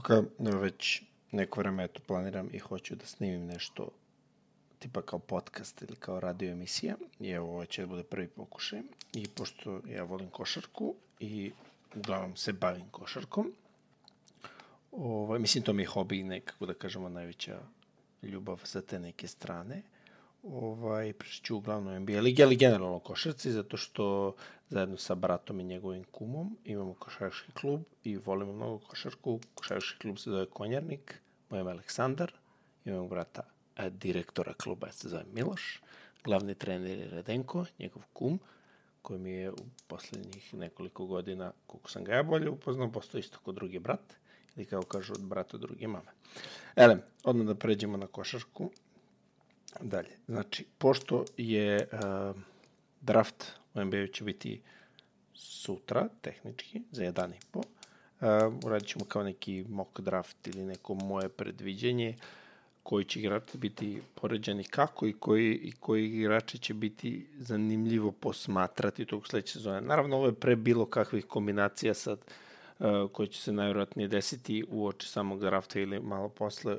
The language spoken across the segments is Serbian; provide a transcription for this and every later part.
Ok, već neko vreme eto planiram i hoću da snimim nešto tipa kao podcast ili kao radio emisija i evo ovo će da bude prvi pokušaj. I pošto ja volim košarku i uglavnom se bavim košarkom ovaj, mislim to mi je hobi nekako da kažemo najveća ljubav sa te neke strane ovaj, pričat uglavnom NBA ligi, ali generalno košarci, zato što zajedno sa bratom i njegovim kumom imamo košarkaški klub i volimo mnogo košarku. Košarkaški klub se zove Konjarnik, moj ime Aleksandar, imamo brata a, direktora kluba se zove Miloš, glavni trener je Redenko, njegov kum, koji mi je u poslednjih nekoliko godina, koliko sam ga ja bolje upoznao, postao isto kod drugi brat, ili kao kažu od brata druge mame. Ele, odmah da pređemo na košarku. Dalje, znači, pošto je uh, draft u NBA će biti sutra, tehnički, za jedan i po, uh, uradit ćemo kao neki mock draft ili neko moje predviđenje koji će igrači biti poređani kako i koji, i koji igrači će biti zanimljivo posmatrati tog sledeće sezone. Naravno, ovo je pre bilo kakvih kombinacija sad uh, koje će se najvjerojatnije desiti u oči samog drafta ili malo posle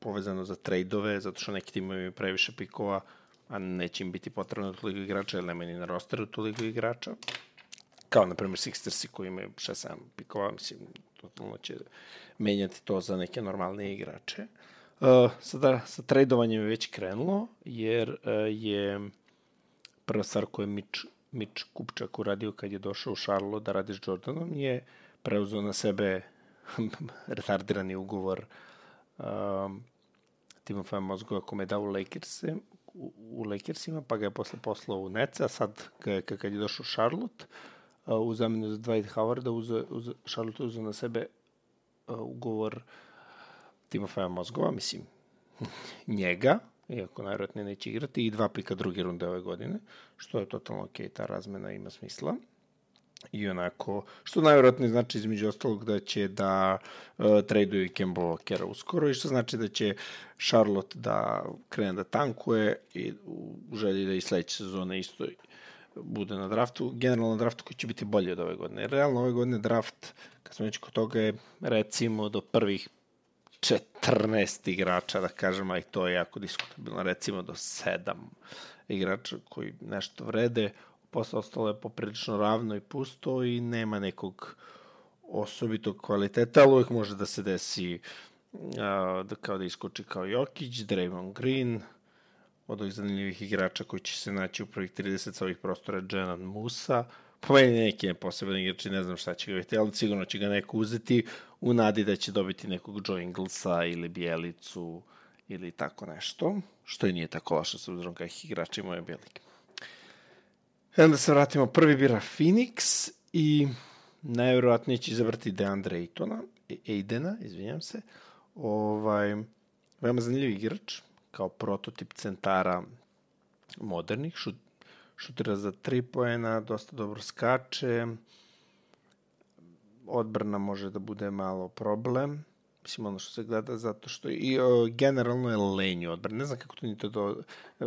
povezano za trejdove, zato što neki timovi imaju previše pikova, a neće im biti potrebno toliko igrača, jer nema ni na rosteru toliko igrača. Kao, na primjer, Sixersi koji imaju 6-7 pikova, mislim, totalno će menjati to za neke normalne igrače. Uh, sada, sa tradovanjem je već krenulo, jer uh, je prva stvar koju je Mitch, Mitch Kupčak uradio kad je došao u Charlotte da radi s Jordanom je preuzeo na sebe retardirani ugovor um, Timofaja Mozgova kome je dao u Lakers, u, u Lakersima, pa ga je posle poslao u Nets, a sad kad je došao Charlotte, uh, u zamenu za Dwight Howarda, uze, uze, Charlotte uzeo na sebe uh, ugovor Timofaja Mozgova, mislim, njega, iako najvjerojatnije neće igrati, i dva pika druge runde ove godine, što je totalno ok, ta razmena ima smisla i onako, što najvjerojatnije znači između ostalog da će da uh, traduju i Kemba Walkera uskoro i što znači da će Charlotte da krene da tankuje i u želji da i sledeće sezone isto bude na draftu, generalno na draftu koji će biti bolji od ove godine. Realno ove godine draft, kad smo već kod toga je recimo do prvih 14 igrača, da kažem, a i to je jako diskutabilno, recimo do 7 igrača koji nešto vrede, posle ostalo je poprilično ravno i pusto i nema nekog osobitog kvaliteta, ali uvijek može da se desi a, da kao da iskoči kao Jokić, Draymond Green, od ovih zanimljivih igrača koji će se naći u prvih 30 sa ovih prostora, Jenan Musa, po meni neki je poseban igrač ne znam šta će ga biti, ali sigurno će ga neko uzeti u nadi da će dobiti nekog Joe Inglesa ili Bijelicu ili tako nešto, što i nije tako loše s obzirom kakvih igrača imaju Bijelike. Onda se vratimo, prvi bira Phoenix i najverovatnije će izabrati Deandre Aytona, Aidena, izvinjam se. Ovaj, veoma zanimljiv igrač, kao prototip centara modernih, šut, šutira za tri poena, dosta dobro skače, odbrana može da bude malo problem, mislim ono što se gleda zato što i o, generalno je lenji odbrana. Ne znam kako to ni to do...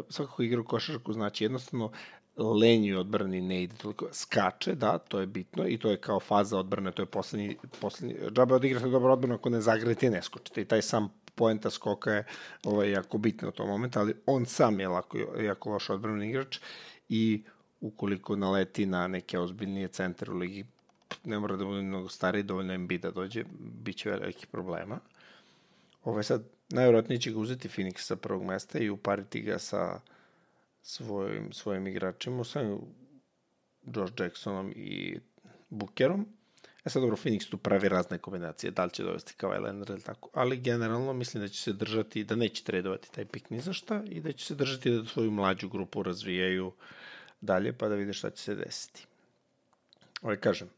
Svakako igra u košarku znači jednostavno lenju odbrani ne ide toliko, skače, da, to je bitno i to je kao faza odbrane, to je poslednji, poslednji džabe odigrate dobro odbranu ako ne zagrete ne skočite i taj sam poenta skoka je ovaj, jako bitno u tom momentu, ali on sam je lako, jako loš odbrani igrač i ukoliko naleti na neke ozbiljnije centre u ligi, ne mora da bude mnogo stariji, dovoljno MB da dođe, bit će velikih problema. Ovaj sad, najvjerojatnije će ga uzeti Phoenix sa prvog mesta i upariti ga sa svojim, svojim igračima, sa Josh Jacksonom i Bookerom. E sad dobro, Phoenix tu pravi razne kombinacije, da li će dovesti kao Leonard ili tako, ali generalno mislim da će se držati, da neće tradovati taj pik ni za šta i da će se držati da svoju mlađu grupu razvijaju dalje pa da vide šta će se desiti. Ovaj kažem,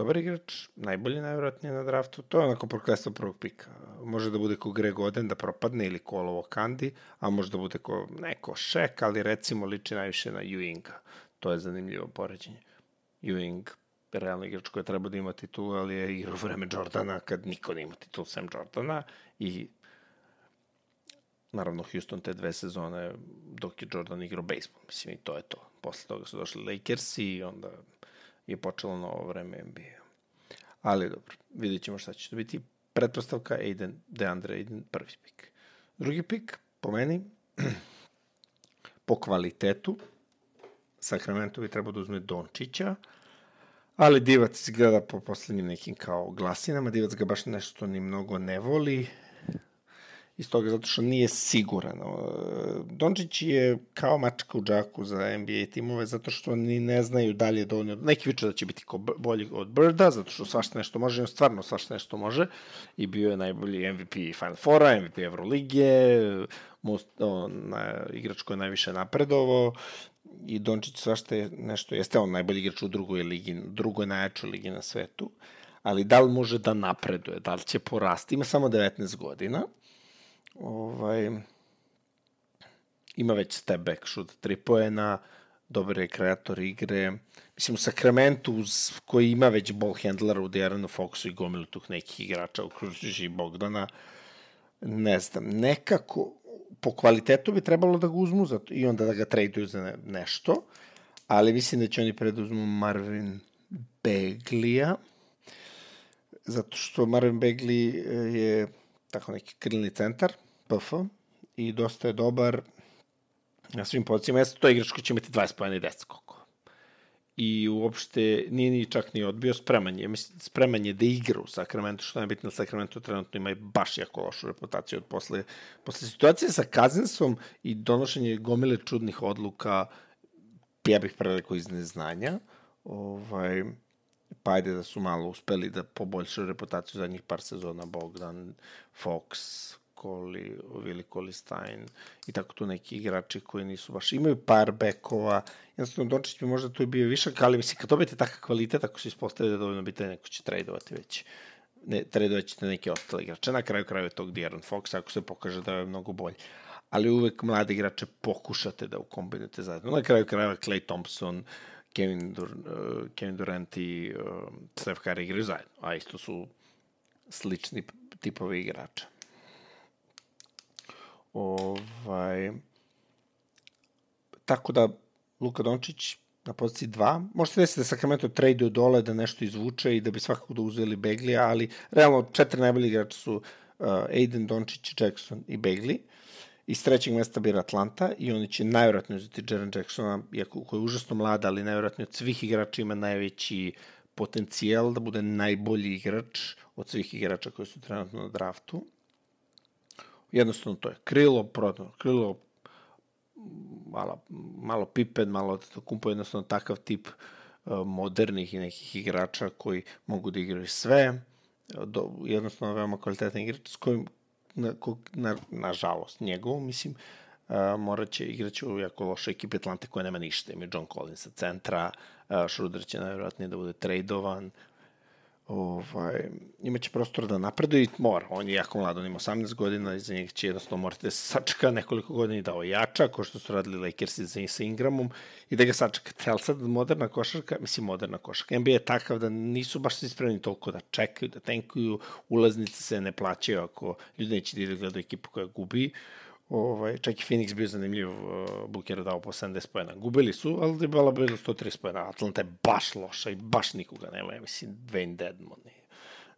dobar igrač, najbolji najvjerojatnije na draftu, to je onako proklestvo prvog pika. Može da bude ko Greg Oden da propadne ili ko Olovo Kandi, a može da bude ko neko Šek, ali recimo liči najviše na Ewinga. To je zanimljivo poređenje. Ewing, realno igrač koji treba da ima titul, ali je igrao vreme Jordana kad niko ne ima titul sem Jordana i naravno Houston te dve sezone dok je Jordan igrao baseball, mislim i to je to. Posle toga su došli Lakers i onda je počelo novo vreme NBA. ali dobro, vidjet ćemo šta će to biti. Pretpostavka Aiden, DeAndre Aiden, prvi pik. Drugi pik, po meni, po kvalitetu, Sacramento bi trebao da uzme Dončića, ali Divac izgleda po poslednjim nekim kao glasinama, Divac ga baš nešto ni mnogo ne voli, iz toga zato što nije siguran. Dončić je kao mačka u džaku za NBA timove zato što ni ne znaju dalje dovoljno. Neki viče da će biti bolji od Birda zato što svašta nešto može, on stvarno svašta nešto može i bio je najbolji MVP Final Fora, MVP Evrolige, most, o, na, igrač koji je najviše napredovao i Dončić svašta je nešto, jeste on najbolji igrač u drugoj ligi, drugoj najjačoj ligi na svetu, ali da li može da napreduje, da li će porasti, ima samo 19 godina, ovaj, ima već step back shoot, tri poena, dobar je kreator igre. Mislim, u Sacramento, uz, koji ima već ball handlera u Dejaranu Foxu i gomilu tuh nekih igrača, uključujući i Bogdana, ne znam, nekako, po kvalitetu bi trebalo da ga uzmu za to, i onda da ga traduju za ne, nešto, ali mislim da će oni preduzmu Marvin Beglija, zato što Marvin Begli je tako neki krilni centar, PF, i dosta je dobar na svim pozicijama. Jeste to igrač koji će imati 20 pojena i 10 skokova. I uopšte nije ni čak ni odbio spreman je. Mislim, spreman je da igra u Sacramento, što je bitno, Sacramento trenutno ima baš jako lošu reputaciju od posle, posle situacije sa Kazinsom i donošenje gomile čudnih odluka, ja bih prerekao iz neznanja. Ovaj, pa ajde da su malo uspeli da poboljšaju reputaciju zadnjih par sezona Bogdan, Fox, Koli, Vili Kolistajn i tako tu neki igrači koji nisu baš, imaju par bekova, jednostavno Dončić bi možda tu bio višak, ali mislim kad dobijete takav kvalitet, ako se ispostavite da dovoljno biti neko će tradovati već ne, tradovat ćete neke ostale igrače. Na kraju kraju tog De'Aaron Fox, ako se pokaže da je mnogo bolji. Ali uvek mlade igrače pokušate da ukombinujete zajedno. Na kraju krajeva Clay Thompson, Kevin, Dur, uh, Kevin Durant i uh, Steph Curry igraju zajedno, a isto su slični tipovi igrača. Ovaj, tako da, Luka Dončić na poziciji 2. Može se desiti da Sacramento trade dole da nešto izvuče i da bi svakako da uzeli Beglija, ali realno četiri najbolji igrača su uh, Aiden, Dončić, Jackson i Iz trećeg mesta bira Atlanta i oni će najvjerojatno uzeti Jaren Jacksona, iako koji je užasno mlada, ali najvjerojatno od svih igrača ima najveći potencijal da bude najbolji igrač od svih igrača koji su trenutno na draftu. Jednostavno to je krilo, prodano, krilo, malo, malo Pippen, malo Kumpo, jednostavno takav tip uh, modernih i nekih igrača koji mogu da igraju sve, do, jednostavno veoma kvalitetni igrač s kojim, na, na, nažalost, njegov, mislim, uh, morat će igraći u jako lošoj ekipi Atlante koja nema ništa. Ima John Collins sa centra, uh, Schroeder će najvjerojatnije da bude tradovan, ovaj, imaće prostor da napreduje i mora. On je jako mlad, on ima 18 godina i za njeg će jednostavno morate da se sačeka nekoliko godina i da ojača, ko što su radili Lakersi za, sa Ingramom i da ga sačekate. Ali sad moderna košarka, mislim moderna košarka, NBA je takav da nisu baš svi spremni toliko da čekaju, da tenkuju, ulaznice se ne plaćaju ako ljudi neće da gledaju ekipu koja gubi. Ovaj, čak i Phoenix bio zanimljiv, uh, Booker je dao po 70 pojena. Gubili su, ali je bila bilo 130 pojena. Atlanta je baš loša i baš nikoga nema. Ja mislim, Dwayne Dedmon je.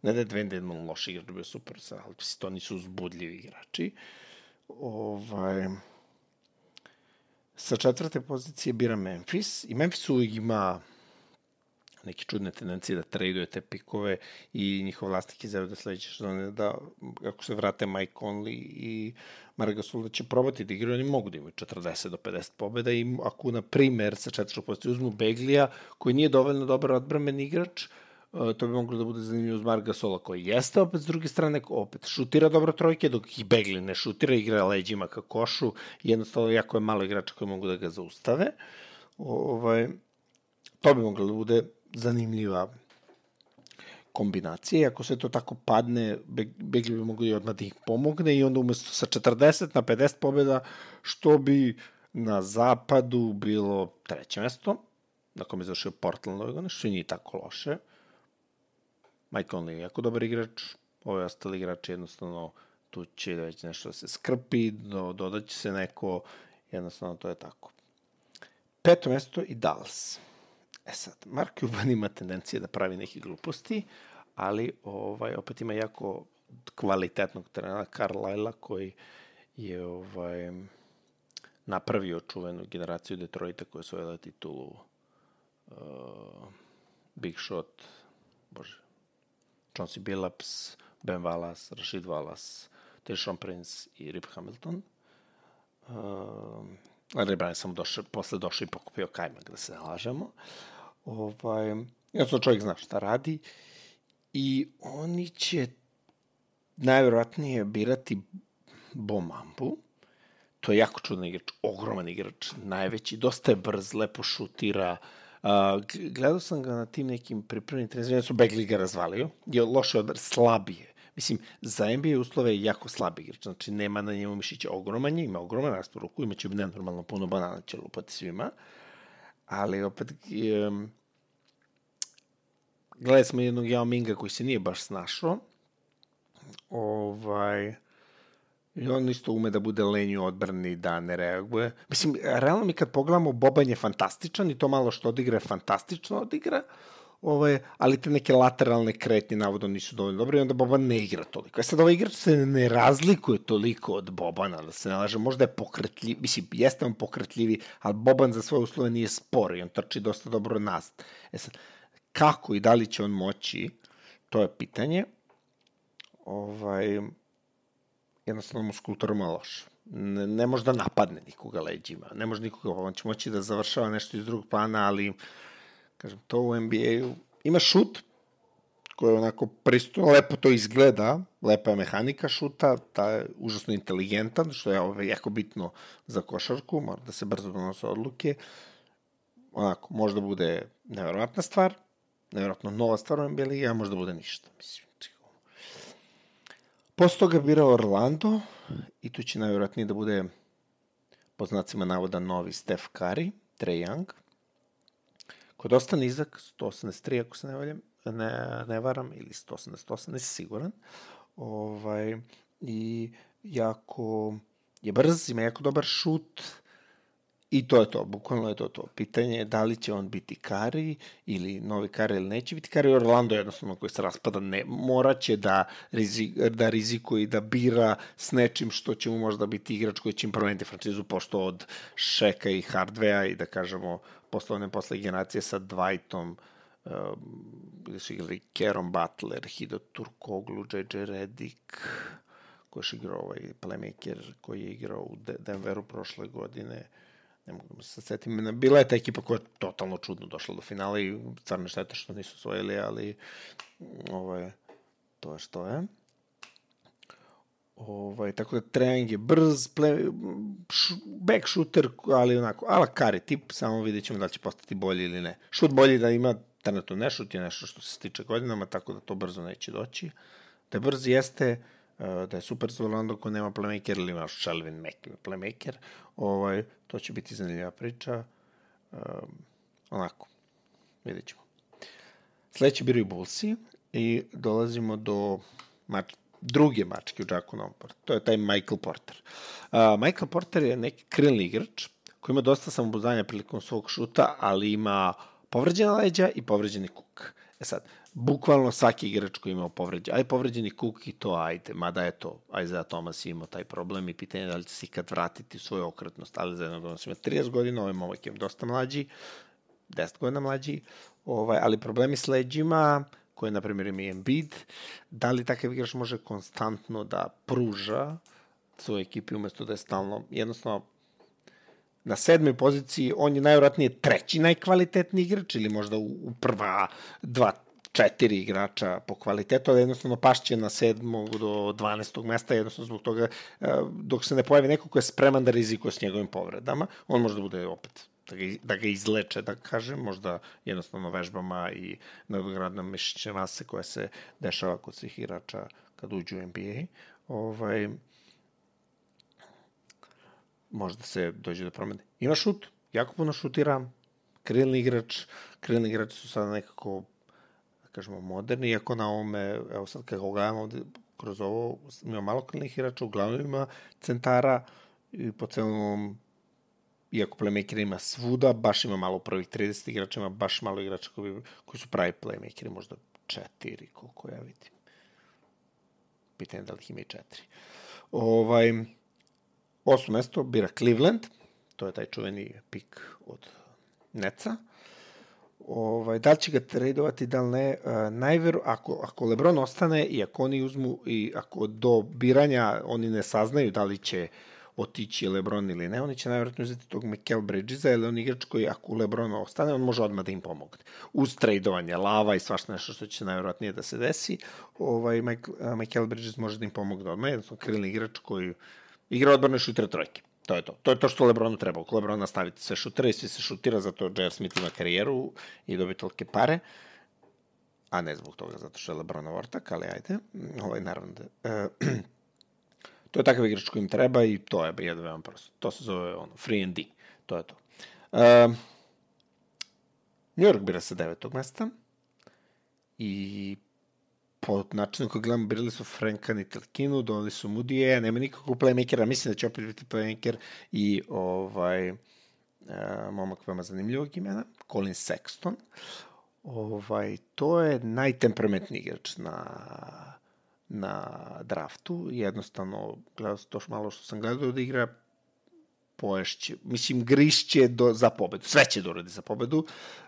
Ne da je Dwayne Dedmon loš igrač, bio super, ali to nisu uzbudljivi igrači. Ovaj, sa četvrte pozicije bira Memphis i Memphis uvijek ima neke čudne tendencije da traduje te pikove i njihov vlasnik izjavio da sledeće sezone da ako se vrate Mike Conley i Margasol da će probati da igraju, oni mogu da imaju 40 do 50 pobeda i ako na primer sa četvršu poziciju uzmu Beglija koji nije dovoljno dobar odbramen igrač, e, to bi moglo da bude zanimljivo uz Margasola koji jeste opet s druge strane opet šutira dobro trojke dok ih Begli ne šutira, igra leđima ka košu jednostavno jako je malo igrača koji mogu da ga zaustave. Ovaj, to bi moglo da bude zanimljiva kombinacija. Ako sve to tako padne, Begli bi mogli odmah da ih pomogne i onda umesto sa 40 na 50 pobjeda, što bi na zapadu bilo treće mesto, na kome je završio Portland ove godine, što nije tako loše. Mike Conley je jako dobar igrač, ove ostali igrači jednostavno tu će već nešto da se skrpi, do, dodaće se neko, jednostavno to je tako. Peto mesto i Dallas. E sad, Mark Cuban ima tendencije da pravi neke gluposti, ali ovaj, opet ima jako kvalitetnog trenera Carlisle koji je ovaj, napravio čuvenu generaciju Detroita koja su ovela titulu uh, Big Shot, bože, Chauncey Billups, Ben Wallace, Rashid Wallace, Tishon Prince i Rip Hamilton. Uh, ali Brian sam došao, posle došao i pokupio kajmak, da se nalažemo. Ovaj, jednostavno čovjek zna šta radi i oni će najverovatnije birati Bomambu. To je jako čudan igrač, ogroman igrač, najveći, dosta je brz, lepo šutira. Uh, gledao sam ga na tim nekim pripremnim trenizima, su Begli ga razvalio, je loše odbr, slabije. Mislim, za NBA uslove je jako slab igrač, znači nema na njemu mišića ogroman je, ima ogroman rastu ruku, imaće nenormalno puno banana će lupati svima, ali opet um, gledali smo jednog Yao Minga koji se nije baš snašao, ovaj, I on isto ume da bude lenju odbrani, da ne reaguje. Mislim, realno mi kad pogledamo, Boban je fantastičan i to malo što odigra je fantastično odigra, ovaj, ali te neke lateralne kretnje navodno nisu dovoljno dobre i onda Boban ne igra toliko. E sad ovaj igrač se ne razlikuje toliko od Bobana, da se ne laže, možda je pokretljiv, mislim, jeste on pokretljivi, ali Boban za svoje uslove nije spor i on trči dosta dobro nas. E sad, kako i da li će on moći, to je pitanje. Ovaj, jednostavno muskultura je loš. Ne, ne može da napadne nikoga leđima, ne može nikoga, on će moći da završava nešto iz drugog plana, ali kažem, to u NBA-u ima šut, koji je onako pristupno, lepo to izgleda, lepa je mehanika šuta, ta je užasno inteligentan, što je ovaj, jako bitno za košarku, mora da se brzo donose odluke, onako, možda bude nevjerovatna stvar, nevjerojatno nova stvar u NBA ligi, a možda bude ništa, mislim. Posle toga birao Orlando i tu će najvjerojatnije da bude po znacima navoda novi Steph Curry, Trae Young, koji je dosta nizak, 183 ako se ne, valjem, ne, ne varam, ili 188, nisi siguran. Ovaj, I jako je brz, ima jako dobar šut, I to je to, bukvalno je to to. Pitanje je da li će on biti Kari ili novi Kari ili neće biti Kari. Orlando jednostavno koji se raspada ne, moraće da, rizik, da rizikuje i da bira s nečim što će mu možda biti igrač koji će im promeniti franšizu pošto od Šeka i Hardveja i da kažemo posle one posle generacije sa Dwightom su igrali Keron Butler, Hido Turkoglu, JJ Redick, koji je igrao ovaj playmaker koji je igrao u Denveru prošle godine ne mogu da se setim, bila je ta ekipa koja je totalno čudno došla do finala i stvarno šteta što nisu osvojili, ali ovaj, to je što je. Ovaj, tako da Treang je brz, play, š, back shooter, ali onako, ala kari tip, samo vidjet ćemo da će postati bolji ili ne. Šut bolji da ima, trenutno ne šut je nešto što se stiče godinama, tako da to brzo neće doći. Da je brz jeste, Eh, da je super za Orlando ko nema playmaker ili imaš Shelvin Mack playmaker, ovaj, to će biti zanimljiva priča. Um, onako, vidjet ćemo. Sledeći biraju Bullsi i dolazimo do mač, druge mačke u Jacku Nomport. To je taj Michael Porter. Uh, Michael Porter je neki krilni igrač koji ima dosta samobuzdanja prilikom svog šuta, ali ima povređena leđa i povređeni kuk. E sad, bukvalno svaki igrač koji imao povređen, aj povređeni kuk i to ajde, mada je to, Isaiah Thomas imao taj problem i pitanje da li će se ikad vratiti svoju okretnost, ali za jednog odnosa ima 30 godina, ovaj momak je dosta mlađi, 10 godina mlađi, ovaj, ali problemi s leđima, koje na primjer ima Embiid, da li takav igrač može konstantno da pruža svoje ekipi umesto da je stalno, jednostavno na sedmoj poziciji, on je najvratnije treći najkvalitetniji igrač ili možda u, u prva dva, četiri igrača po kvalitetu, ali jednostavno pašće na sedmog do 12. mesta, jednostavno zbog toga, e, dok se ne pojavi neko ko je spreman da rizikuje s njegovim povredama, on može da bude opet da ga, da ga izleče, da kažem, možda jednostavno vežbama i nadogradnom mišićne mase koja se dešava kod svih igrača kad uđu u NBA. Ovaj, možda se dođe do promene. Ima šut, jako puno šutira, krilni igrač, krilni igrači su sada nekako, da kažemo, moderni, iako na ovome, evo sad kako gledamo ovde, kroz ovo, ima malo krilnih igrača, uglavnom ima centara i po celom iako playmaker ima svuda, baš ima malo prvih 30 igrača, ima baš malo igrača koji, koji su pravi playmakeri, možda četiri, koliko ja vidim. Pitanje da li ih ima i četiri. Ovaj, osmo mesto bira Cleveland, to je taj čuveni pik od Neca. Ovaj, da li će ga tradovati, da li ne, uh, najveru, ako, ako Lebron ostane i ako oni uzmu i ako do biranja oni ne saznaju da li će otići Lebron ili ne, oni će najvjerojatno uzeti tog Mikel Bridgesa, jer on igrač koji ako Lebron ostane, on može odmah da im pomogne. Uz tradovanje lava i svašta nešto što će najvjerojatnije da se desi, ovaj, Michael Bridges može da im pomogne odmah, jednostavno krilni igrač koji igra odbrane šutra trojke. To je to. To je to što Lebronu treba. Ako Lebron nastaviti sve šutira i svi se šutira, zato J.R. Smith ima karijeru i dobi tolike pare, a ne zbog toga, zato što je Lebronov ortak, ali ajde, ovaj, naravno da... E, to je takav igrač koji im treba i to je jedno veoma prosto. To se zove ono, free and D. To je to. E, New York bira sa devetog mesta i po načinu koji gledamo, birali su Franka Nitelkinu, donali su Mudije, nema nikakvog playmakera, mislim da će opet biti playmaker i ovaj, uh, momak veoma zanimljivog imena, Colin Sexton. Ovaj, to je najtemperamentniji igrač na, na draftu. Jednostavno, gledao to što malo što sam gledao da igra, poješće, mislim, grišće do, za pobedu. Sve će da uradi za pobedu.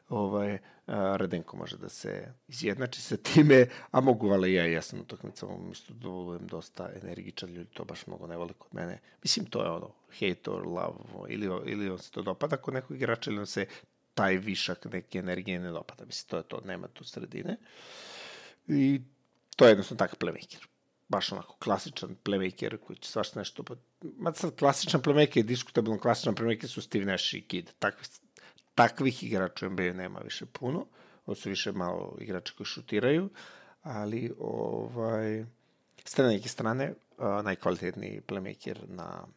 Ovaj, a, Radenko može da se izjednači sa time, a mogu vale ja, ja sam utakmicama isto da budem dosta energičan, ljudi to baš mnogo ne vole kod mene. Mislim, to je ono, hate or love, ili, ili on se to dopada kod nekog igrača, ili on se taj višak neke energije ne dopada. Mislim, to je to, nema tu sredine. I to je jednostavno takav playmaker baš onako klasičan playmaker koji će svašta nešto... Ma sad klasičan playmaker je diskutabilno, klasičan playmaker su Steve Nash i Kid. Takvi, takvih igrača u NBA nema više puno. Ovo su više malo igrača koji šutiraju, ali ovaj, s neke strane najkvalitetniji playmaker na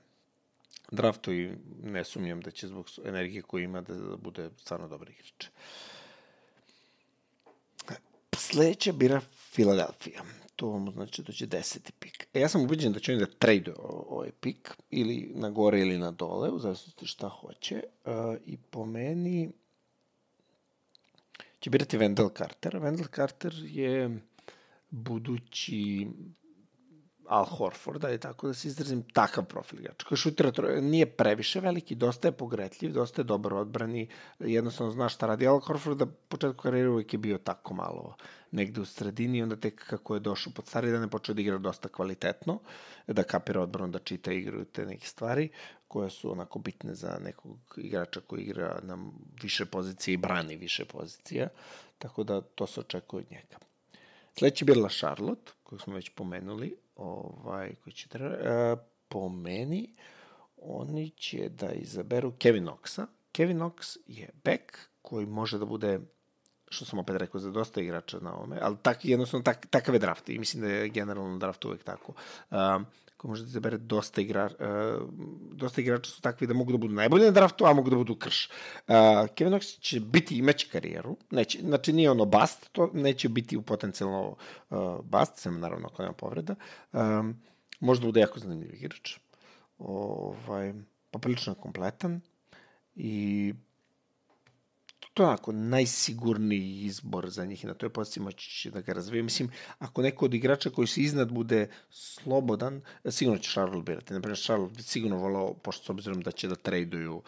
draftu i ne sumnjam da će zbog energije koju ima da bude stvarno dobar igrač. Sledeća bira Filadelfija to znači da će deseti pik. E, ja sam ubeđen da će oni da trade ovaj pik, ili na gore ili na dole, u zavisnosti šta hoće. Uh, I po meni će birati Wendell Carter. Wendell Carter je budući Al Horford, je tako da se izrazim, takav profil igrača. Koji šutira, nije previše veliki, dosta je pogretljiv, dosta je dobar odbrani, jednostavno zna šta radi. Al Horford da početku karijera uvijek je bio tako malo negde u sredini, onda tek kako je došao pod stari dane počeo da igra dosta kvalitetno, da kapira odbranu, da čita igru te neke stvari koje su onako bitne za nekog igrača koji igra na više pozicije i brani više pozicija, tako da to se očekuje od njega. Sledeći je bila Charlotte, koju smo već pomenuli, ovaj, koji će treba, e, po meni, oni će da izaberu Kevin Knoxa. Kevin Knox je back koji može da bude što sam opet rekao za dosta igrača na ovome, ali tak, jednostavno tak, takav je draft i mislim da je generalno draft uvek tako. Um, ko može da izabere dosta, igra, uh, dosta igrača su takvi da mogu da budu najbolji na draftu, a mogu da budu krš. Uh, Kevin Knox će biti, imaće karijeru, neće, znači nije ono bast, to neće biti u potencijalno uh, bast, sem naravno ako nema povreda. Um, bude jako zanimljiv igrač. Ovaj, poprilično kompletan i to je onako najsigurniji izbor za njih i na toj poziciji moći će da ga razvije. Mislim, ako neko od igrača koji se iznad bude slobodan, sigurno će Charlotte birati. Naprimjer, Charlotte bi sigurno volao, pošto s obzirom da će da traduju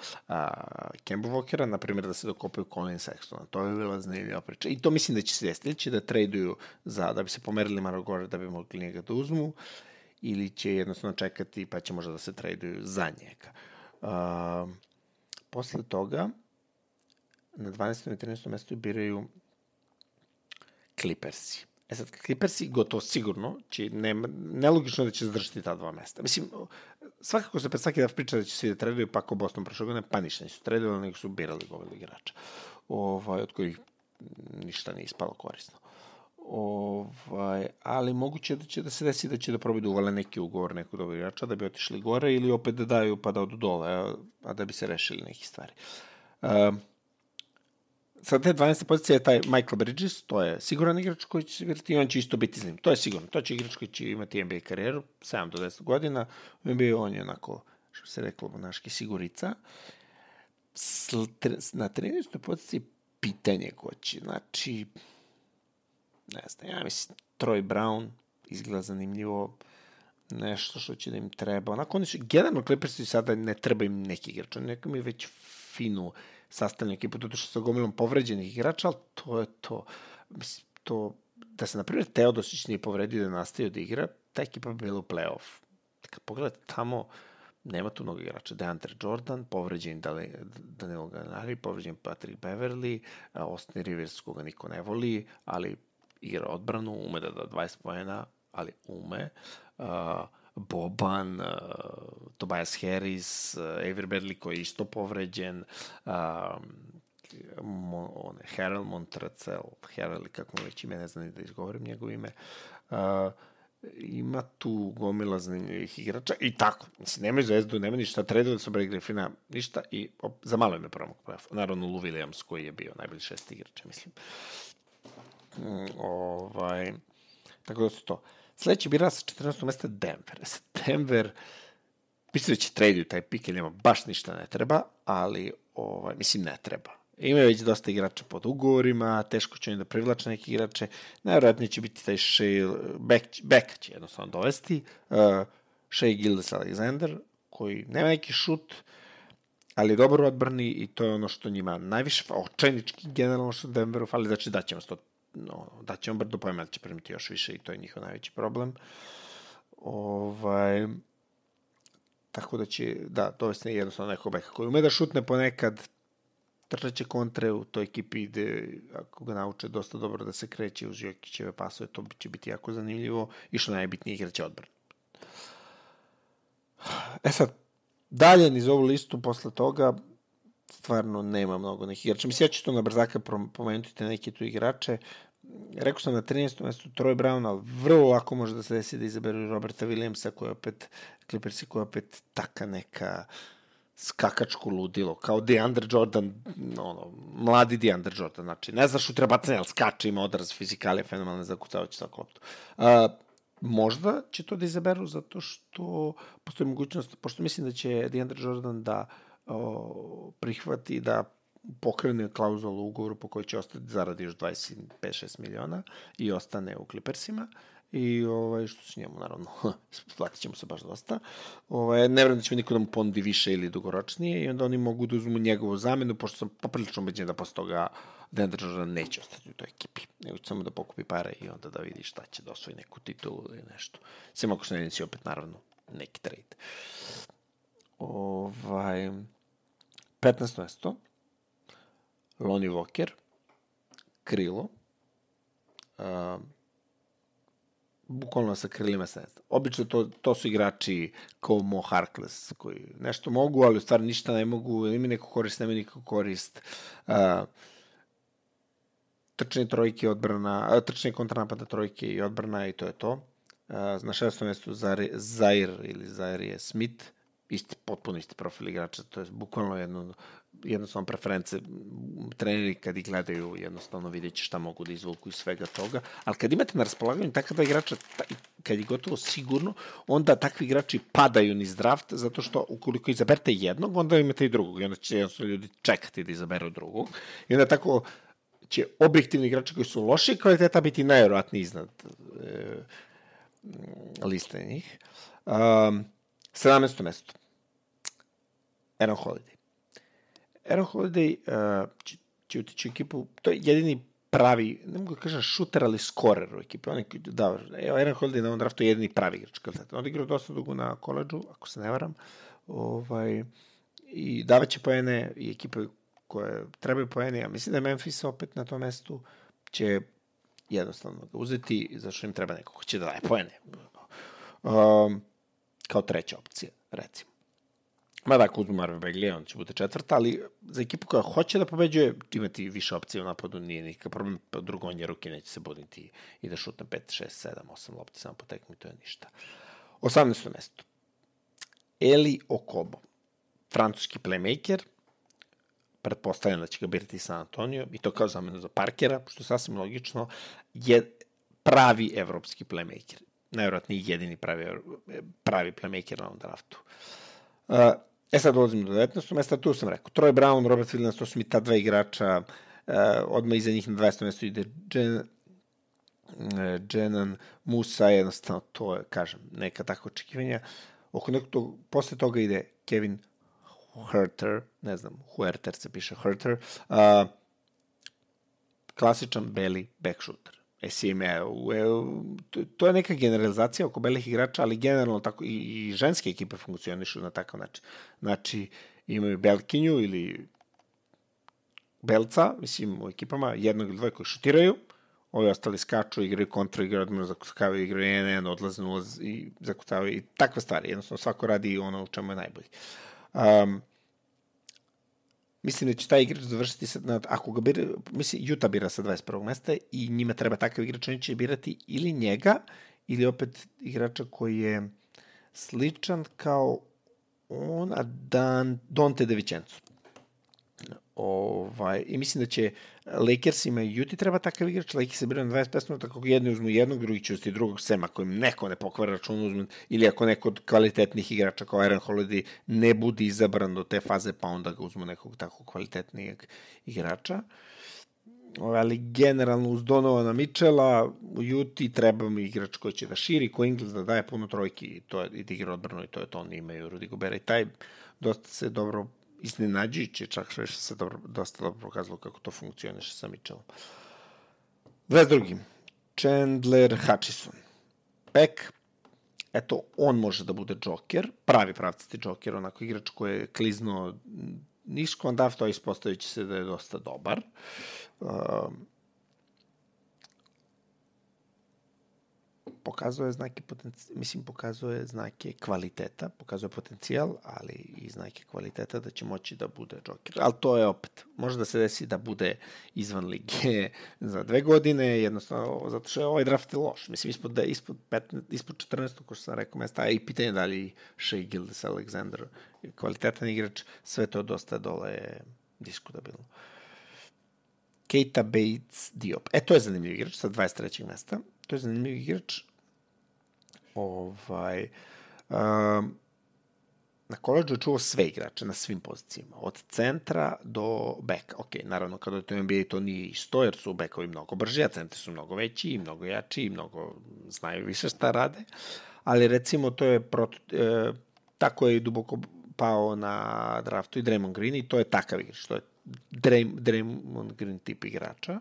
Kemba Walkera, naprimjer da se dokopaju Colin Sextona. To bi bila zanimljiva priča. I to mislim da će se desiti. Će da traduju za, da bi se pomerili malo gore, da bi mogli njega da uzmu, ili će jednostavno čekati pa će možda da se traduju za njega. A, posle toga, na 12. i 13. mestu biraju Clippersi. E sad, Clippersi gotovo sigurno će, nema, nelogično da će zadržati ta dva mesta. Mislim, svakako se pred svaki da priča da će svi da traduju, pa ako Boston prošle godine, pa ništa nisu tradovali, nego su birali govedo igrača, ovaj, od kojih ništa nije ispalo korisno. Ovaj, ali moguće da će da se desi da će da probaju da uvale neki ugovor nekog dobrog igrača da bi otišli gore ili opet da daju pa da odu dole, a, a da bi se rešili neki stvari. Um, sa te 12. pozicije je taj Michael Bridges, to je siguran igrač koji će igrati i on će isto biti zlim. To je sigurno. To će igrač koji će imati NBA karijeru, 7 do 10 godina. NBA on je onako, što se reklo, naški sigurica. na 13. poziciji pitanje ko će. Znači, ne znam, ja mislim, Troy Brown izgleda zanimljivo nešto što će da im treba. Onako, oni su, generalno Clippersi sada ne treba im neki igrač, neka mi već finu sastavljenu ekipu, to što sa gomilom povređenih igrača, ali to je to. Mislim, to, da se, na primjer, Teodosić nije povredio da nastavio da igra, ta ekipa bi bila u playoff. Kad pogledate tamo, nema tu mnogo igrača. Deandre Jordan, povređen Danilo Ganari, povređen Patrick Beverly, Austin Rivers, koga niko ne voli, ali igra odbranu, ume da da 20 pojena, ali ume. Uh, Boban, uh, Tobias Harris, uh, Avery Bradley koji je isto povređen, uh, Mo, on, Harold Montracel, Harold, kako mu već ime, ne znam da izgovorim njegovo ime, uh, ima tu gomila zanimljivih igrača i tako. Mislim, nemaju zvezdu, nema ništa, da su Breg Griffina, ništa i op, za malo ime promog play Naravno, Lou Williams koji je bio najbolji šest igrača, mislim. Mm, ovaj, tako da su to. Sledeći bira sa 14. mesta Denver. Denver, mislim da će traduju taj pik, jer nema baš ništa ne treba, ali, ovaj, mislim, ne treba Imaju već dosta igrača pod ugovorima, teško će oni da privlače neke igrače. Najvjerojatnije će biti taj Shea, Beck, Beck će jednostavno dovesti. Uh, Shea Gildes Alexander, koji nema neki šut, ali dobro odbrani i to je ono što njima najviše, očajnički generalno što Denveru fali, znači da ćemo sto, no, da ćemo brdo pojma da će primiti još više i to je njihov najveći problem. Ovaj, tako da će, da, dovesti jednostavno nekog beka koji ume da šutne ponekad, trčaće kontre u toj ekipi gde, ako ga nauče dosta dobro da se kreće uz Jokićeve pasove, to će biti jako zanimljivo i što najbitnije igraće odbranu. E sad, dalje niz ovu listu posle toga stvarno nema mnogo nekih igrača. Mislim, ja ću to na brzaka pomenuti te neke tu igrače. Rekao sam na 13. mestu Troy Brown, ali vrlo lako može da se desi da izaberu Roberta Williamsa, koja je opet, Clippersi koja je opet taka neka uh, skakačko ludilo, kao DeAndre Jordan, ono, mladi DeAndre Jordan, znači, ne znaš u trebacanje, ali skače, ima odraz fizikalije, fenomenalne zakucavajući sa kloptu. Uh, možda će to da izaberu zato što postoji mogućnost, pošto mislim da će DeAndre Jordan da o, prihvati da pokrene klauzulu u ugovoru po kojoj će ostati zaradi još 25-6 miliona i ostane u Clippersima. I ovaj, što se njemu, naravno, platit ćemo se baš dosta. Ovaj, ne vrem da će niko da mu ponudi više ili dugoročnije i onda oni mogu da uzmu njegovu zamenu, pošto sam poprilično ubeđen da posle toga Deandre Jordan neće ostati u toj ekipi, nego će samo da pokupi pare i onda da vidi šta će da osvoji neku titulu ili nešto. Sem ako se ne opet, naravno, neki trade. Ovaj, 15. mesto, Lonnie Walker, Krilo, uh, bukvalno sa krilima sredstva. Obično to, to su igrači kao Mo Harkless, koji nešto mogu, ali u stvari ništa ne mogu, ima neko korist, nema nikako korist. Uh, trčne trojke odbrana, uh, trčne kontranapada trojke i odbrana i to je to. Uh, na šestom mjestu Zair ili Zair je Smith, isti, potpuno isti profil igrača, to je bukvalno jedno jednostavno preference treneri kad ih gledaju jednostavno vidjet će šta mogu da izvuku iz svega toga, ali kad imate na raspolaganju takva dva igrača, kad je gotovo sigurno, onda takvi igrači padaju niz draft, zato što ukoliko izaberte jednog, onda imate i drugog i onda će jednostavno ljudi čekati da izaberu drugog i onda tako će objektivni igrači koji su loši kvaliteta biti najvjerojatniji iznad e, liste njih. Um, 17. mesto. Aaron Holiday. Aaron Holiday uh, će, će utići u ekipu, to je jedini pravi, ne mogu da kažem šuter, ali skorer u ekipi. On da, evo, Aaron Holiday na ovom draftu je jedini pravi igrač. On igrao dosta dugo na koleđu, ako se ne varam. Ovaj, I davaće poene i ekipe koje trebaju poene. Ja mislim da je Memphis opet na tom mestu će jednostavno ga uzeti, zašto im treba neko ko će da daje poene. Um, kao treća opcija, recimo. Mada ako uzmu Marve Begley, on će bude četvrta, ali za ekipu koja hoće da pobeđuje, imati više opcije u napadu nije nikakav problem, po drugonje ruke neće se buditi i da šutne 5, 6, 7, 8 lopti samo po tekmi, to je ništa. 18. mesto. Eli Okobo, francuski playmaker, pretpostavljam da će ga birati San Antonio, i to kao zamenu za Parkera, što je sasvim logično, je pravi evropski playmaker. Najvjerojatniji jedini pravi, pravi playmaker na ovom draftu. Uh, E sad dolazimo do 19. mesta, tu sam rekao, Troy Brown, Robert Williams, to su mi ta dva igrača, uh, odmah iza njih na 20. mesto ide Jen, Jenan Musa, jednostavno to je, kažem, neka takva očekivanja. Oko nekog tog, posle toga ide Kevin Herter, ne znam, Huerter se piše Herter, uh, klasičan beli back E si ime, to je neka generalizacija oko belih igrača, ali generalno tako i, i ženske ekipe funkcionišu na takav način. Znači, imaju Belkinju ili Belca, mislim, u ekipama, jednog ili dvoje koji šutiraju, ovi ostali skaču, igraju kontra, igraju odmah, zakucavaju, igraju 1-1, odlaze na i zakucavaju i takve stvari. Jednostavno, svako radi ono u čemu je najbolji. Um, mislim da će taj igrač završiti sa, na, ako ga bira, mislim, Juta bira sa 21. mesta i njima treba takav igrač, oni će birati ili njega, ili opet igrača koji je sličan kao on, a Dan, Dante De Vicenzo. Ovaj, I mislim da će Lakersima i Juti treba takav igrač, Lakers se biraju na 25 minuta, kako jedni uzmu jednog, drugi će uzeti drugog sema, kojim neko ne pokvara račun uzmu, ili ako neko od kvalitetnih igrača kao Aaron Holiday ne bude izabran do te faze, pa onda ga uzmu nekog tako kvalitetnijeg igrača. Ovaj, ali generalno uz Donovana Michela u Juti treba mi igrač koji će da širi, ko Ingles da daje puno trojki i to je i da igra odbrano i to je to, oni imaju Rudy Gobera i taj dosta se dobro iznenađujuće, čak što se dobro, dosta dobro pokazalo kako to funkcioniše sa Mitchellom. 22. Chandler Hutchison. Peck, eto, on može da bude džoker, pravi pravcati džoker, onako igrač koji je klizno niško, onda to ispostavit će se da je dosta dobar. Uh, pokazuje znake potencijala, mislim, pokazuje znake kvaliteta, pokazuje potencijal, ali i znake kvaliteta da će moći da bude Joker. Ali to je opet, može da se desi da bude izvan lige za dve godine, jednostavno, zato što je ovaj draft loš. Mislim, ispod, da, ispod, 15, ispod 14. ko što sam rekao, mesta, i pitanje da li Shea Gildes Alexander kvalitetan igrač, sve to dosta dole je diskutabilno. Keita Bates Diop. E, to je zanimljiv igrač sa 23. mesta. To je zanimljiv igrač ovaj, um, na koleđu je čuo sve igrače na svim pozicijama, od centra do beka. Ok, naravno, kada je to NBA to nije isto, jer su bekovi mnogo brži, a centri su mnogo veći i mnogo jači i mnogo znaju više šta rade, ali recimo to je proto, e, tako je duboko pao na draftu i Draymond Green i to je takav igrač, to je Draymond Green tip igrača,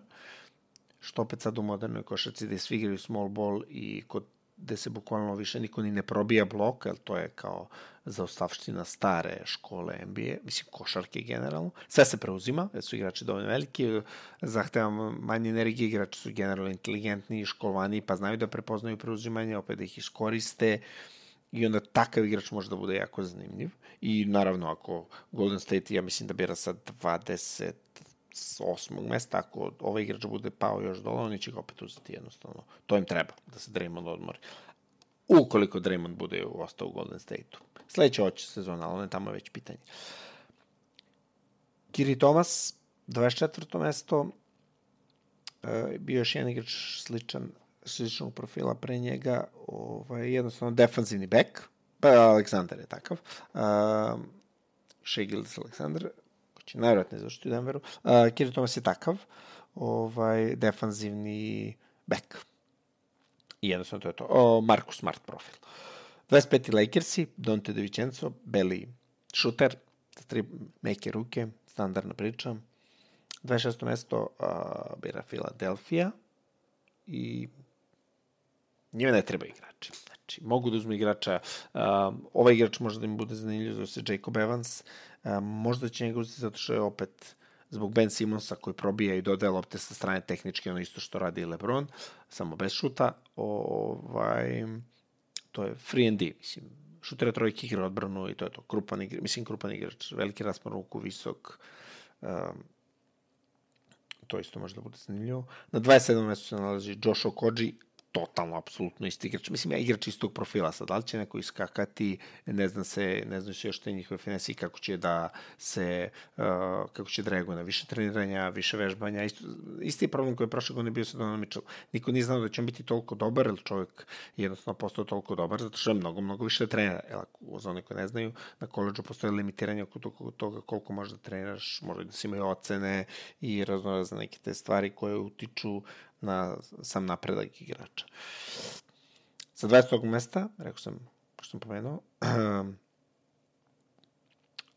što opet sad u modernoj košarci gde svi igraju small ball i kod gde se bukvalno više niko ni ne probija blok, jer to je kao zaostavština stare škole NBA, mislim košarke generalno. Sve se preuzima, jer su igrači dovoljno veliki, zahteva manje energije, igrači su generalno inteligentni, školovani, pa znaju da prepoznaju preuzimanje, opet da ih iskoriste i onda takav igrač može da bude jako zanimljiv. I naravno, ako Golden State, ja mislim da bira sa 20 s osmog mesta, ako ovaj igrač bude pao još dole, oni će ga opet uzeti jednostavno. To im treba, da se Draymond odmori. Ukoliko Draymond bude ostao u Golden State-u. Sledeća oće sezona, ali on je tamo već pitanje. Kiri Thomas, 24. mesto, e, bio još jedan igrač sličan, sličnog profila pre njega, ovaj, jednostavno defanzivni back, pa Aleksandar je takav, uh, Shea Gildes Aleksandar, će najvjerojatnije završiti u Denveru. Uh, Kiri Thomas je takav, ovaj, defanzivni back. I jednostavno to je to. O, Marcus Smart profil. 25. Lakersi, Dante De Vicenzo, beli šuter, tri meke ruke, standardna priča. 26. mesto uh, bira Philadelphia i njima ne treba igrači. Znači, mogu da uzmu igrača, uh, ovaj igrač može da im bude zanimljiv, zove se Jacob Evans, E, možda će njega uzeti zato što je opet zbog Ben Simonsa koji probija i dodaje lopte sa strane tehnički, ono isto što radi LeBron, samo bez šuta, ovaj, to je free and D, mislim, šutira trojke igra odbranu i to je to, krupan igrač, mislim krupan igrač, veliki raspon ruku, visok, um, to isto može da bude zanimljivo. Na 27. mjestu se nalazi Josh Okoji, totalno, apsolutno isti igrač. Mislim, ja igrač istog profila sad, da li će neko iskakati, ne znam se, ne znam se još te njihove finansije, kako će da se, uh, kako će da reaguje na više treniranja, više vežbanja. Isto, isti je problem koji je prošle godine bio sa Donovan Mitchell. Niko nije znao da će on biti toliko dobar, jer čovjek jednostavno postao toliko dobar, zato što je mnogo, mnogo više trenera. Jel, za one koje ne znaju, na koleđu postoje limitiranje oko toga koliko možeš da treniraš, može da se imaju ocene i razno razne neke te stvari koje utiču na sam napredak igrača. Sa 20. mesta, rekao sam, što sam pomenuo,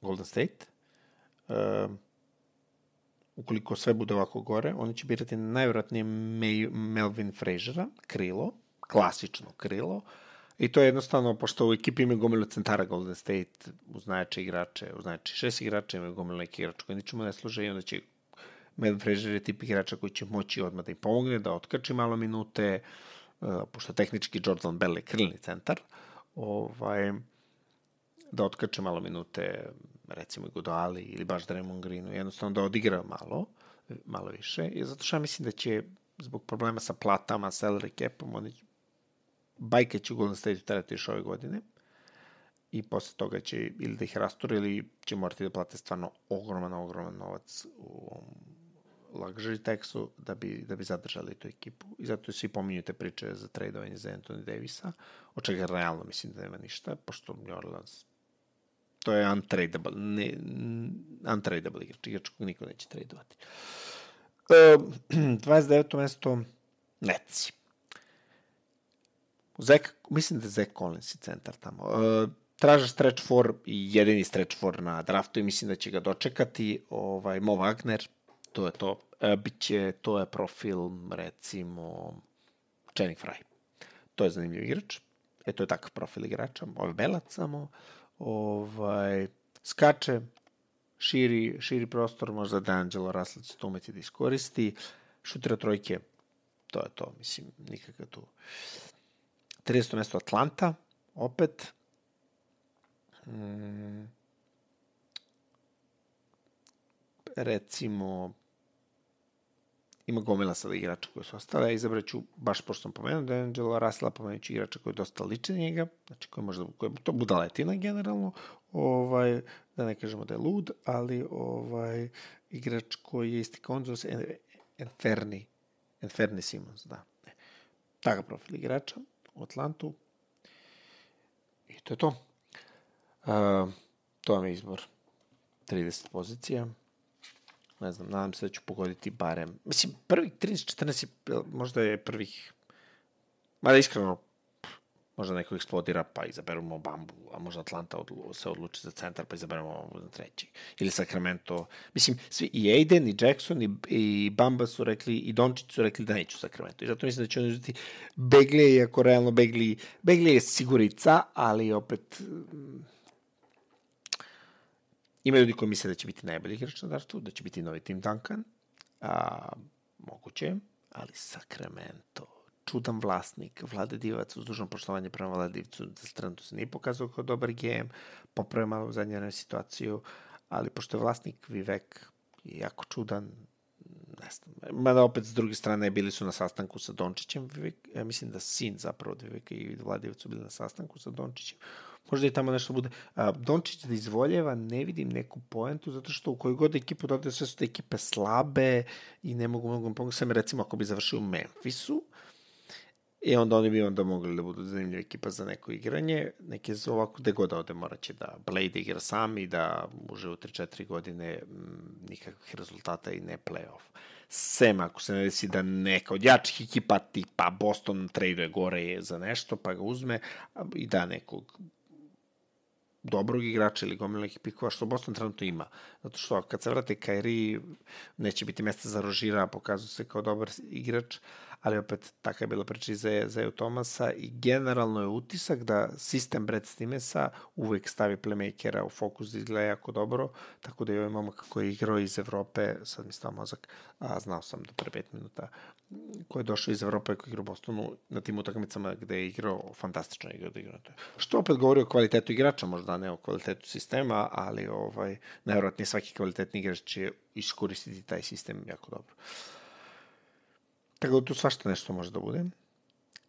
Golden State. Uh, ukoliko sve bude ovako gore, oni će birati najvjerojatnije Melvin Frazera, krilo, klasično krilo, I to je jednostavno, pošto u ekipi imaju gomilu centara Golden State, uz najjače igrače, uz najjače šest igrača, imaju gomilu neki igrača koji ničemu ne služe i onda će Med Frazier je tip igrača koji će moći odmah da im pomogne, da otkači malo minute, uh, pošto tehnički Jordan Bell je krilni centar, ovaj, da otkače malo minute, recimo Godali ili baš Draymond Greenu, jednostavno da odigra malo, malo više, i zato što ja mislim da će zbog problema sa platama, salary capom, oni bajke će u Golden State terati još ove godine i posle toga će ili da ih rasture ili će morati da plate stvarno ogroman, ogroman novac u luxury taxu da bi, da bi zadržali tu ekipu. I zato svi pominju te priče za tradovanje za Anthony Davisa, od čega realno mislim da nema ništa, pošto New Orleans to je untradable, ne, untradable igrač, igrač kog niko neće tradovati. E, 29. mesto Netsi. Zek, mislim da je Zek Collins i centar tamo. E, traže stretch for i jedini stretch for na draftu i mislim da će ga dočekati ovaj, Mo Wagner, to je to. E, biće, to je profil, recimo, Channing Fry. To je zanimljiv igrač. E, to je takav profil igrača. Ove belac samo. Ovaj, skače, širi, širi prostor, možda D'Angelo Russell će to umeti da iskoristi. Šutira trojke, to je to, mislim, nikakav tu. 30. mesto Atlanta, opet. Mm, recimo, ima gomila sada igrača koji su ostale, izabrat ću, baš pošto sam pomenuo da je Angelo Rasla, pomenut igrača koji je dosta ličan njega, znači koji možda, koji je to budaletina generalno, ovaj, da ne kažemo da je lud, ali ovaj, igrač koji je isti konzos, Enferni, Enferni Simons, da. Takav profil igrača u Atlantu. I to je to. Uh, to vam je izbor 30 pozicija ne znam, nadam se da ću pogoditi barem, mislim, prvih 13-14 možda je prvih, mada iskreno, možda neko eksplodira pa izaberemo Bambu, a možda Atlanta odlu, se odluči za centar pa izaberemo za treći. Ili Sacramento. Mislim, svi, i Aiden, i Jackson, i, i Bamba su rekli, i Dončić su rekli da neću Sacramento. I zato mislim da će oni uzeti Begley, iako realno Begley, Begley je sigurica, ali opet Ima ljudi koji misle da će biti najbolji igrač na draftu, da će biti novi Tim Duncan. A, moguće, ali Sacramento, čudan vlasnik, Vlade Divac, uz dužno poštovanje prema Vlade Divcu, da trenutno se nije pokazao kao dobar GM, popravio malo u zadnje situaciju, ali pošto je vlasnik Vivek jako čudan, ne znam, mada opet s druge strane bili su na sastanku sa Dončićem, Vivek, ja mislim da sin zapravo od Viveka i Vladijevac su bili na sastanku sa Dončićem, možda i tamo nešto bude. A, Dončić da izvoljeva, ne vidim neku poentu, zato što u kojoj god ekipu dode sve su te ekipe slabe i ne mogu mnogo pomoći. Sam recimo ako bi završio u Memphisu, I onda oni bi onda mogli da budu zanimljiva ekipa za neko igranje. Neke ovako, gde god ode, moraće da Blade igra sam i da može u 3-4 godine m, mm, nikakvih rezultata i ne playoff. Sem ako se ne desi da neka od jačih ekipa tipa Boston traduje gore je za nešto, pa ga uzme i da nekog dobrog igrača ili gomila nekih pikova, što Boston trenutno ima. Zato što kad se vrate Kairi, neće biti mesta za Rožira, pokazuje se kao dobar igrač, ali opet taka je bila priča i za, za Tomasa i generalno je utisak da sistem Brad Stimesa uvek stavi playmakera u fokus da izgleda jako dobro, tako da je ovaj momak koji je igrao iz Evrope, sad mi stao mozak, a znao sam do pre 5 minuta, koji je došao iz Evrope, koji je igrao u Bostonu na tim utakmicama gde je igrao fantastično igrao da igrao. Što opet govori o kvalitetu igrača, možda ne o kvalitetu sistema, ali ovaj, najvjerojatnije svaki kvalitetni igrač će iskoristiti taj sistem jako dobro. Tako da tu svašta nešto može da bude.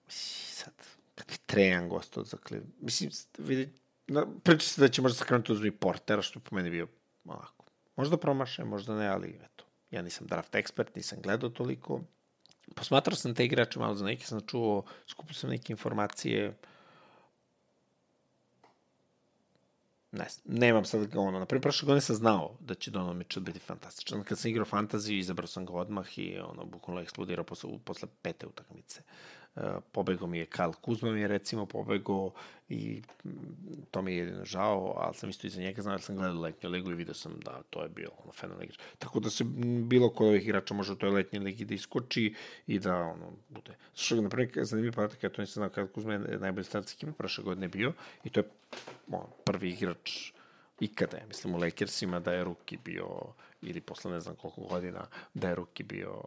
sad, kad bi Trejan gostao za Cleveland, mislim, vidi, na, priča se da će možda sakrenuti uz reportera, što po meni bio onako. Možda promaše, možda ne, ali eto, ja nisam draft ekspert, nisam gledao toliko. Posmatrao sam te igrače malo za neke, sam čuo, skupio sam neke informacije, ne, nemam sad ono, na prošle godine sam znao da će Donovan Mitchell biti fantastičan. Kad sam igrao fantaziju, izabrao sam ga odmah i ono, bukvalno eksplodirao posle, posle pete utakmice. Pobegao mi je Kyle Kuzma mi je recimo pobegao i mm, to mi je jedino žao, ali sam isto iza njega znao, sam gledao letnju ligu i vidio sam da to je bio ono, fenomenal igrač. Tako da se bilo kod ovih igrača može u toj letnjoj ligi da iskoči i da ono, bude. Što, na primjer, zanimljiv podatak, ja to nisam znao kada Kuzma je najbolji stranac ekipe prošle godine bio i to je ono, prvi igrač ikada, ja mislim u Lakersima da je Ruki bio, ili posle ne znam koliko godina, da je Ruki bio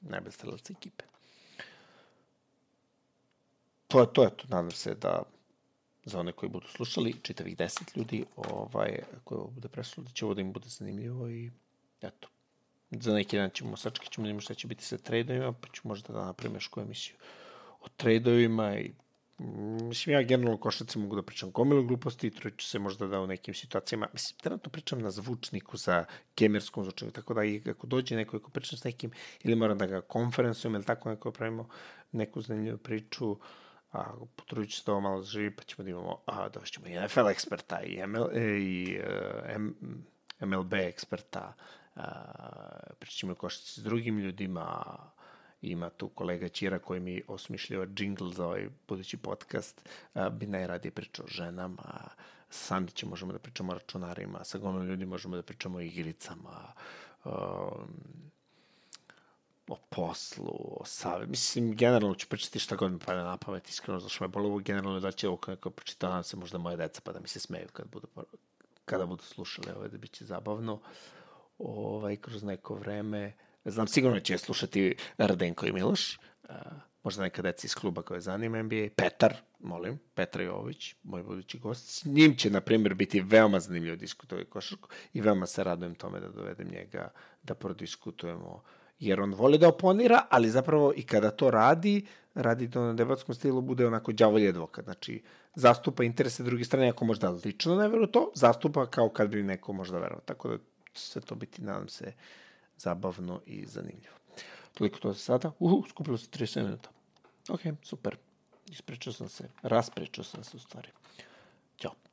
najbolji strelac ekipe. To je to, eto, nadam se da za one koji budu slušali, čitavih deset ljudi, ovaj, koji ovo bude preslušali, da će ovo da im bude zanimljivo i eto. Za neki dan ćemo sačekati, ćemo da vidimo šta će biti sa tradeovima, pa ću možda da napravim još koju emisiju o tradeovima i Mislim, ja generalno košarci mogu da pričam gomilu gluposti i truću se možda da u nekim situacijama, mislim, trenutno pričam na zvučniku za gamerskom zvučniku, tako da i ako dođe neko ko pričam s nekim, ili moram da ga konferensujem ili tako neko pravimo neku zanimljivu priču, a potrudit ću se da ovo malo živi, pa ćemo da imamo, a da ćemo i NFL eksperta i, ML, e, i uh, M, MLB eksperta, uh, pričat ćemo košarci s drugim ljudima, ima tu kolega Ćira koji mi osmišljava džingl za ovaj budući podcast, a, bi najradije pričao o ženama, sa Sandićem možemo da pričamo o računarima, sa gomom ljudi možemo da pričamo o igricama, um, o poslu, o save. Mislim, generalno ću pričati šta god mi pada na pamet, iskreno, zašto me bolo generalno da će ovo neko nadam se možda moje deca pa da mi se smeju kad budu, kada budu slušali, ovaj, da biće zabavno. Ovaj, kroz neko vreme, Znam sigurno će slušati Radenko i Miloš, možda neka deca iz kluba koje zanima NBA, Petar, molim, Petar Jović, moj budući gost, s njim će, na primjer, biti veoma zanimljivo diskutovati košarku i veoma se radujem tome da dovedem njega da prodiskutujemo jer on voli da oponira, ali zapravo i kada to radi, radi to na debatskom stilu, bude onako djavolji advokat. Znači, zastupa interese druge strane, ako možda lično ne veruje to, zastupa kao kad bi neko možda verovao. Tako da će to biti, nadam se, zabavno i zanimljivo. Toliko to za sada. Uhu, skupilo se 37 minuta. Ok, super. Ispričao sam se. Raspričao sam se u stvari. Ćao.